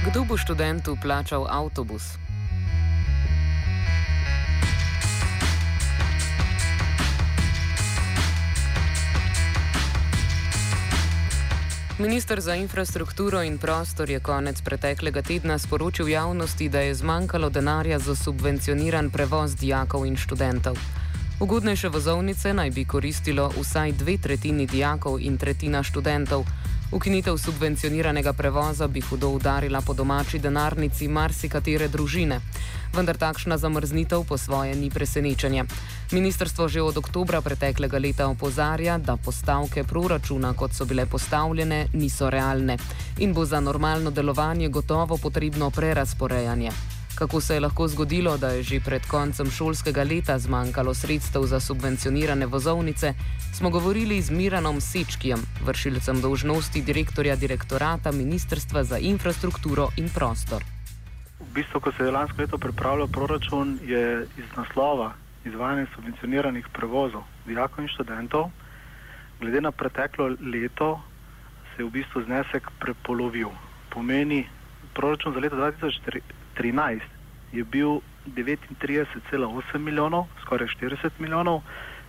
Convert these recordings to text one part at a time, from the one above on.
Kdo bo študentu plačal avtobus? Ministr za infrastrukturo in prostor je konec preteklega tedna sporočil javnosti, da je zmanjkalo denarja za subvencioniran prevoz dijakov in študentov. Ugodnejše vozovnice naj bi koristilo vsaj dve tretjini dijakov in tretjina študentov. Ukinitev subvencioniranega prevoza bi hudo udarila po domači denarnici marsikatere družine. Vendar takšna zamrznitev po svoje ni presenečenje. Ministrstvo že od oktobra preteklega leta opozarja, da postavke proračuna, kot so bile postavljene, niso realne in bo za normalno delovanje gotovo potrebno prerasporejanje. Kako se je lahko zgodilo, da je že pred koncem šolskega leta zmanjkalo sredstev za subvencionirane vozovnice, smo govorili z Miranom Sečkijem, vršilcem dolžnosti direktorja direktorata Ministrstva za infrastrukturo in prostor. V bistvu, ko se je lansko leto pripravljal proračun, je iz naslova izvajanja subvencioniranih prevozov dijakov in študentov, glede na preteklo leto, se je v bistvu znesek prepolovil. Pomeni, proračun za leto 2013 je bil 39,8 milijonov, skoraj 40 milijonov,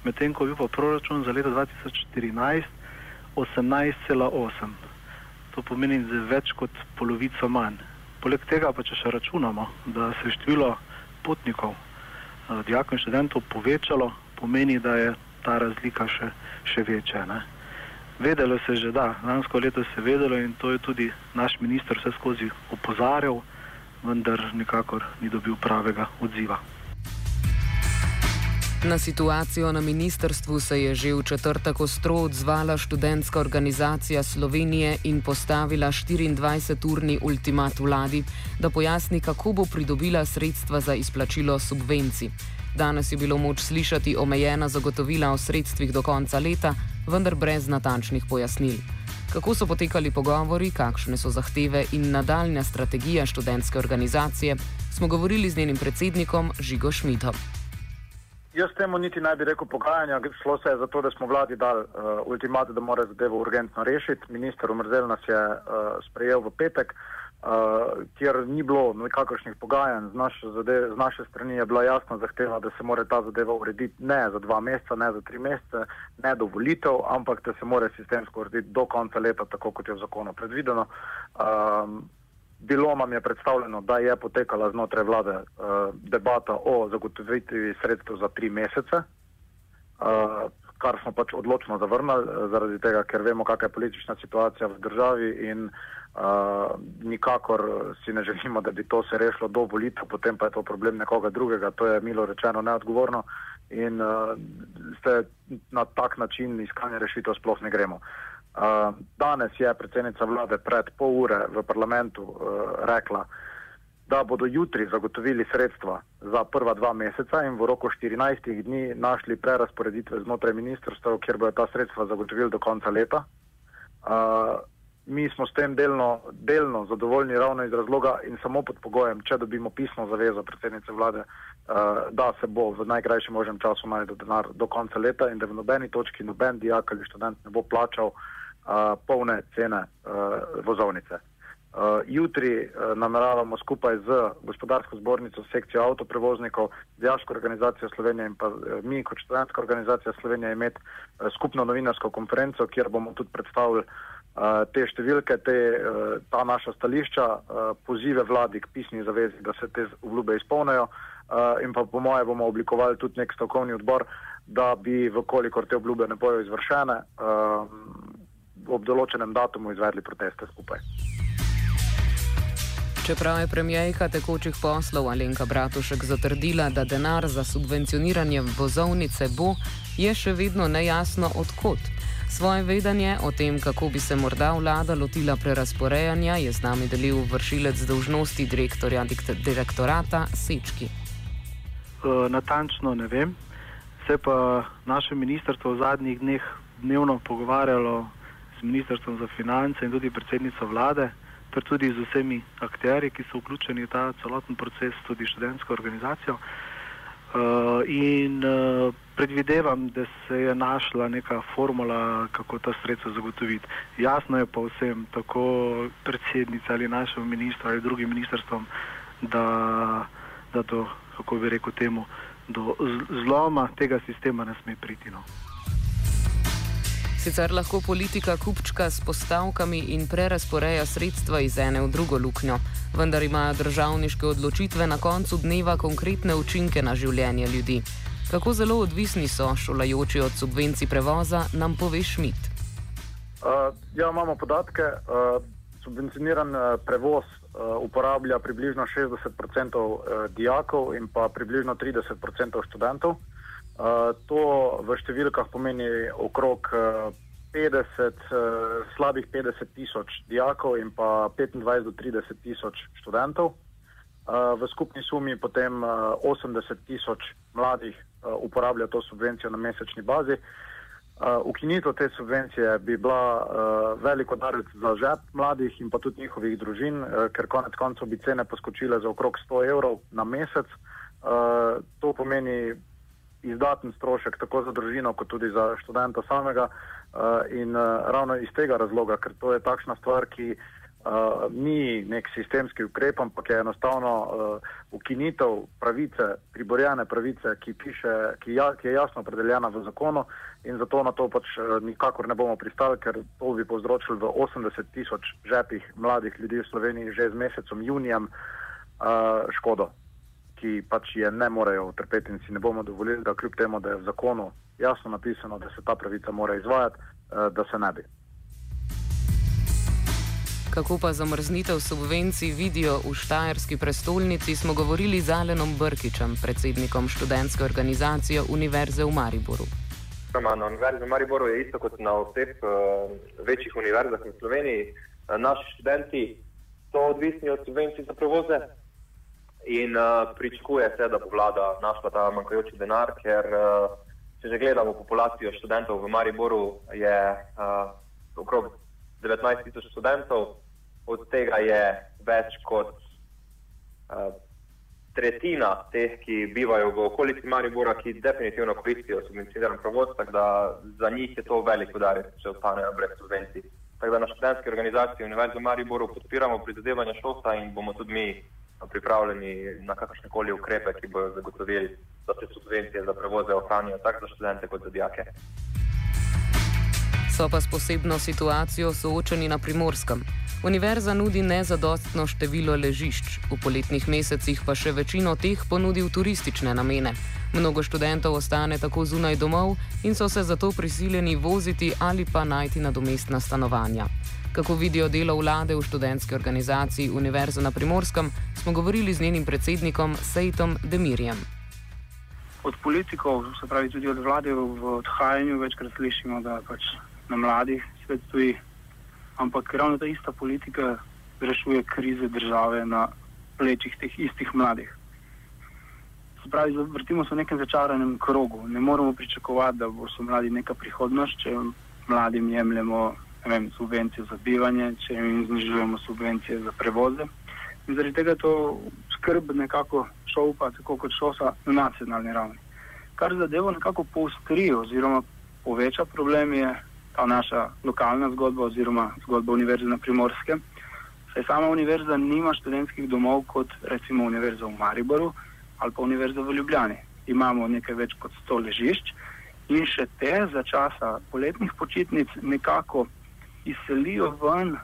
medtem ko je bil pa proračun za leto 2014 18,8. To pomeni za več kot polovico manj. Poleg tega pa če še računamo, da se je število potnikov, eh, dijakov in študentov povečalo, pomeni, da je ta razlika še, še večja. Ne? Vedelo se je že, da lansko leto se je vedelo in to je tudi naš minister vse skozi opozarjal, vendar nikakor ni dobil pravega odziva. Na situacijo na ministrstvu se je že v četrtek ostro odzvala študentska organizacija Slovenije in postavila 24-urni ultimat vladi, da pojasni, kako bo pridobila sredstva za izplačilo subvencij. Danes je bilo moč slišati omejena zagotovila o sredstvih do konca leta, vendar brez natančnih pojasnil. Kako so potekali pogovori, kakšne so zahteve in nadaljna strategija študentske organizacije, smo govorili z njenim predsednikom Žigo Šmidom. Jaz temu niti ne bi rekel pogajanja, šlo se je za to, da smo vladi dali uh, ultimat, da mora zadevo urgentno rešiti. Minister Umrzel nas je uh, sprejel v petek, uh, kjer ni bilo nikakršnih pogajanj. Z zadeve, z naše strani je bila jasna zahteva, da se mora ta zadeva urediti ne za dva meseca, ne za tri mesece, ne do volitev, ampak da se mora sistemsko urediti do konca leta, tako kot je v zakonu predvideno. Um, bilo nam je predstavljeno, da je potekala znotraj vlade uh, debata o zagotovitvi sredstev za tri mesece, uh, kar smo pač odločno zavrnili, uh, zaradi tega, ker vemo, kakšna je politična situacija v državi in uh, nikakor si ne želimo, da bi to se rešilo do volitev, potem pa je to problem nekoga drugega. To je milo rečeno neodgovorno in uh, na tak način iskanje rešitev sploh ne gremo. Uh, danes je predsednica vlade pred pol ure v parlamentu uh, rekla, da bodo jutri zagotovili sredstva za prva dva meseca in v roku 14 dni našli prerasporeditve znotraj ministrstva, kjer bodo ta sredstva zagotovili do konca leta. Uh, mi smo s tem delno, delno zadovoljni ravno iz razloga in samo pod pogojem, če dobimo pisno zavezo predsednice vlade, uh, da se bo v najkrajšem možnem času najdel denar do konca leta in da v nobeni točki noben dijak ali študent ne bo plačal uh, polne cene uh, vozovnice. Uh, jutri uh, nameravamo skupaj z gospodarsko zbornico, sekcijo avtoprevoznikov, Dijaško organizacijo Slovenije in pa uh, mi kot študentska organizacija Slovenije imeti uh, skupno novinarsko konferenco, kjer bomo tudi predstavili uh, te številke, te, uh, ta naša stališča, uh, pozive vladi k pisni zavezi, da se te obljube izpolnejo uh, in pa po moje bomo oblikovali tudi nek stavkovni odbor, da bi, vkolikor te obljube ne bojo izvršene, ob določenem datumu izvedli proteste skupaj. Čeprav je premijejka tekočih poslov Alenka Bratušek zatrdila, da denar za subvencioniranje vozovnice bo, je še vedno nejasno odkot. Svoje vedenje o tem, kako bi se morda vlada lotila prerasporejanja, je z nami delil vršilec dolžnosti direktorja direktorata Sečki. Uh, natančno ne vem, se pa naše ministrstvo v zadnjih dneh dnevno pogovarjalo ministrstvom za finance in tudi predsednico vlade, ter tudi z vsemi akteri, ki so vključeni v ta celoten proces, tudi študentsko organizacijo. In uh, predvidevam, da se je našla neka formula, kako ta sredstva zagotoviti. Jasno je pa vsem, tako predsednica ali našemu ministru ali drugim ministrstvom, da, da do, kako bi rekel temu, do zloma tega sistema ne sme priti. No. Sicer lahko politika kupčka s postavkami in prerasporeja sredstva iz ene v drugo luknjo, vendar imajo državniške odločitve na koncu dneva konkretne učinke na življenje ljudi. Kako zelo odvisni so šolajoči od subvencij prevoza, nam pove Šmit. Uh, ja, imamo podatke. Uh, subvencioniran uh, prevoz uh, uporablja približno 60% uh, dijakov in pa približno 30% študentov. Uh, to v številkah pomeni okrog uh, 50, uh, slabih 50 tisoč dijakov in pa 25 do 30 tisoč študentov. Uh, v skupni sumi potem uh, 80 tisoč mladih uh, uporablja to subvencijo na mesečni bazi. Uh, ukinitev te subvencije bi bila uh, velik udarec za žep mladih in pa tudi njihovih družin, uh, ker konec koncev bi cene poskočile za okrog 100 evrov na mesec. Uh, to pomeni izdaten strošek tako za družino, kot tudi za študenta samega. Uh, in uh, ravno iz tega razloga, ker to je takšna stvar, ki uh, ni nek sistemski ukrep, ampak je enostavno ukinitev pravice, priborjene pravice, ki, piše, ki, ja, ki je jasno opredeljena v zakonu in zato na to pač nikakor ne bomo pristali, ker to bi povzročilo v 80 tisoč žepih mladih ljudi v Sloveniji že z mesecem junijem škodo ki pač je ne morejo utrpeti in si ne bomo dovolili, da kljub temu, da je v zakonu jasno napisano, da se ta pravica mora izvajati, eh, da se ne bi. Kako pa zamrznitev subvencij vidijo v Štajerski prestolnici, smo govorili z Alenom Brkičem, predsednikom študentske organizacije Univerze v Mariboru. Na Univerzi v Mariboru je isto kot na vseh uh, večjih univerzah v Sloveniji. Uh, naši študenti so odvisni od subvencij za prevoze, in uh, pričakuje se, da bo vlada našla ta manjkajoči denar, ker uh, če že gledamo populacijo študentov v Mariboru, je uh, okrog 19 tisoč študentov, od tega je več kot uh, tretjina teh, ki bivajo v okolici Maribora, ki definitivno koristijo subvencioniran prevoz, tako da za njih je to velik udarec, če ostanejo brez subvencij. Tako da na študentski organizaciji Univerze v Mariboru podpiramo prizadevanja šolstva in bomo tudi mi pripravljeni na kakršne koli ukrepe, ki bodo zagotovili, da se subvencije za prevoze ohranijo tako za študente kot za dijake. So pa s posebno situacijo soočeni na primorskem. Univerza nudi nezadostno število ležišč, v poletnih mesecih pa še večino teh ponudi v turistične namene. Mnogo študentov ostane tako zunaj domov in so se zato prisiljeni voziti ali pa najti nadomestna stanovanja. Kako vidijo delo vlade v študentski organizaciji Univerze na Primorskem, smo govorili z njenim predsednikom Sejtom Demirjem. Od politikov, se pravi tudi od vlade v odhajanju, večkrat slišimo, da pač na mladih svet stoji, ampak ravno ta ista politika rešuje krize države na plečih teh istih mladih. Se pravi, vrtimo se v nekem začaranem krogu. Ne moremo pričakovati, da bo so mladi neka prihodnost, če mladim jemljemo vem, subvencije za bivanje, če jim znižujemo subvencije za prevoze. In zaradi tega to skrb nekako šopa, tako kot šosa na nacionalni ravni. Kar zadevo nekako poustri oziroma poveča problem je ta naša lokalna zgodba oziroma zgodba Univerze na Primorskem. Saj sama univerza nima študentskih domov kot recimo Univerza v Mariboru ali pa Univerza v Ljubljani. Imamo nekaj več kot 100 ležišč in še te za časa poletnih počitnic nekako izselijo ven,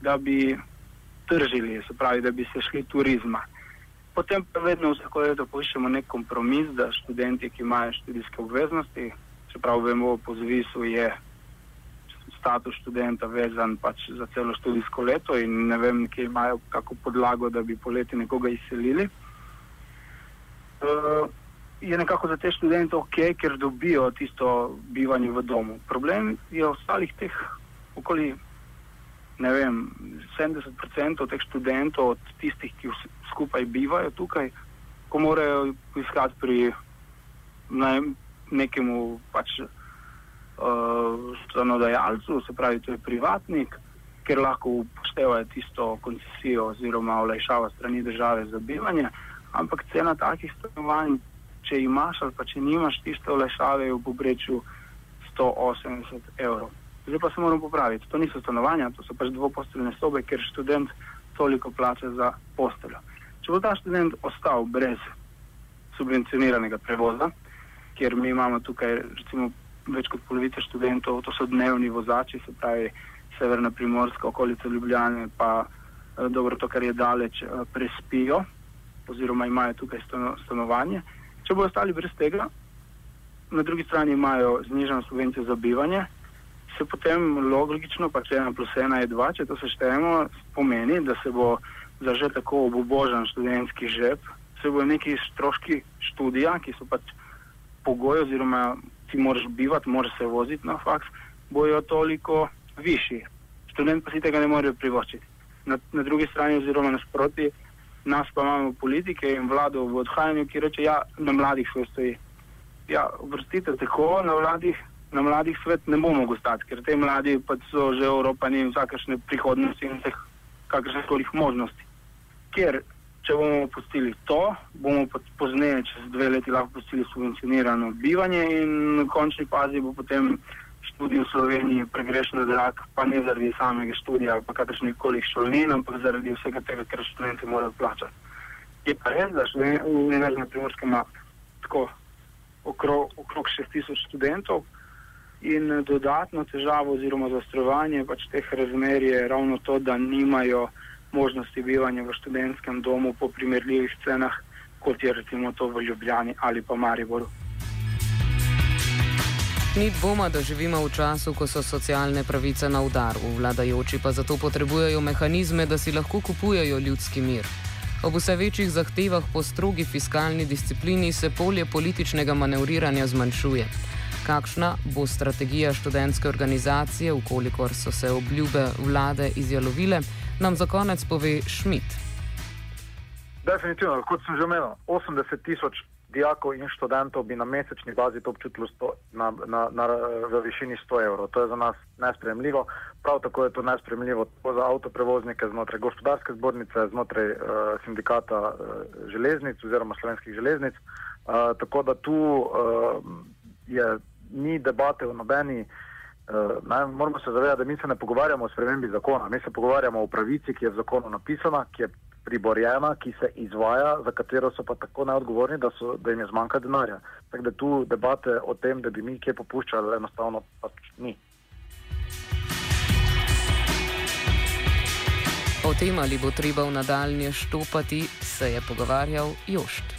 da bi tržili, se pravi, da bi se šli turizma. Potem pa vedno vsako leto poiščemo nek kompromis, da študenti, ki imajo študijske obveznosti, čeprav vemo, po zvisu je status študenta vezan pač za celo študijsko leto in ne vem, kje imajo kako podlago, da bi poleti nekoga izselili. Uh, je nekako za te študente ok, ker dobijo tisto bivanje v domu. Problem je ostalih teh okoli vem, 70% teh študentov, od tistih, ki skupaj bivajo tukaj, ko morajo iskati pri nekemu pač, uh, stanodajalcu, se pravi, to je privatnik, ker lahko upoštevajo tisto koncesijo oziroma olajšava strani države za bivanje, ampak cena takih stanovanj, če imaš ali pa če nimaš tiste olajšave, je v poprečju 180 evrov. Zdaj pa se moramo popraviti. To niso stanovanja, to so pač dvoposteljne sobe, ker študent toliko plača za posteljo. Če bo ta študent ostal brez subvencioniranega prevoza, ker mi imamo tukaj recimo več kot polovica študentov, to so dnevni vozači, se pravi severna primorska okolica Ljubljane, pa eh, dobro to, kar je daleč, eh, prespijo oziroma imajo tukaj stanovanje. Če bodo ostali brez tega, na drugi strani imajo znižano subvencijo za bivanje, se potem logično, pa če ena plus ena je dva, če to seštejemo, pomeni, da se bo za že tako obubožen študentski žep, se bo neki stroški študija, ki so pač pogoji oziroma ti moraš bivati, moraš se voziti na faks, bojo toliko višji. Študent pa si tega ne more privoščiti. Na, na drugi strani, oziroma nasproti, nas pa imamo politike in vlado v odhajanju, ki reče, da ja, na mladih svet stoji. Ja, vrstite tako, na mladih, na mladih svet ne bo mogel stati, ker te mladi pa so že Evropani in vsakašne prihodnosti in vseh kakršnih kolih možnosti. Ker če bomo pustili to, bomo pozneje, čez dve leti, lahko pustili subvencionirano bivanje in v končni fazi bo potem študij v Sloveniji pregrešen zrak, pa ne zaradi samega študija, pa kakršnih koli šolnin, ampak zaradi vsega tega, ker študenti morajo plačati. Je pa res, da ne vem, na primorskem ima tako okrog, okrog 6000 študentov. In dodatno težavo oziroma zaostrovanje pač teh razmer je ravno to, da nimajo možnosti bivanja v študentskem domu po primerljivih cenah, kot je recimo to v Ljubljani ali pa Mariboru. Ni dvoma, da živimo v času, ko so socialne pravice na udaru, vladajoči pa zato potrebujejo mehanizme, da si lahko kupujejo ljudski mir. Ob vse večjih zahtevah po strogi fiskalni disciplini se polje političnega manevriranja zmanjšuje. Kakšna bo strategija študentske organizacije, ukolikor so se obljube vlade izjalovile, nam za konec pove Šmit. Definitivno, kot sem že omenil, 80 tisoč dijakov in študentov bi na mesečni bazi to občutilo na, na, na, v višini 100 evrov. To je za nas nespremljivo. Prav tako je to nespremljivo za avtoprevoznike znotraj gospodarske zbornice, znotraj uh, sindikata uh, železnic oziroma slovenskih železnic. Uh, tako da tu uh, je, ni debate v nobeni. Uh, naj, moramo se zavedati, da mi se ne pogovarjamo o spremembi zakona, mi se pogovarjamo o pravici, ki je v zakonu napisana, ki je priborjena, ki se izvaja, za katero so pa tako neodgovorni, da, so, da jim je zmanjka denarja. Tako da tu debate o tem, da bi mi kje popuščali, enostavno pač ni. O tem, ali bo treba v nadaljnje štopati, se je pogovarjal Jošt.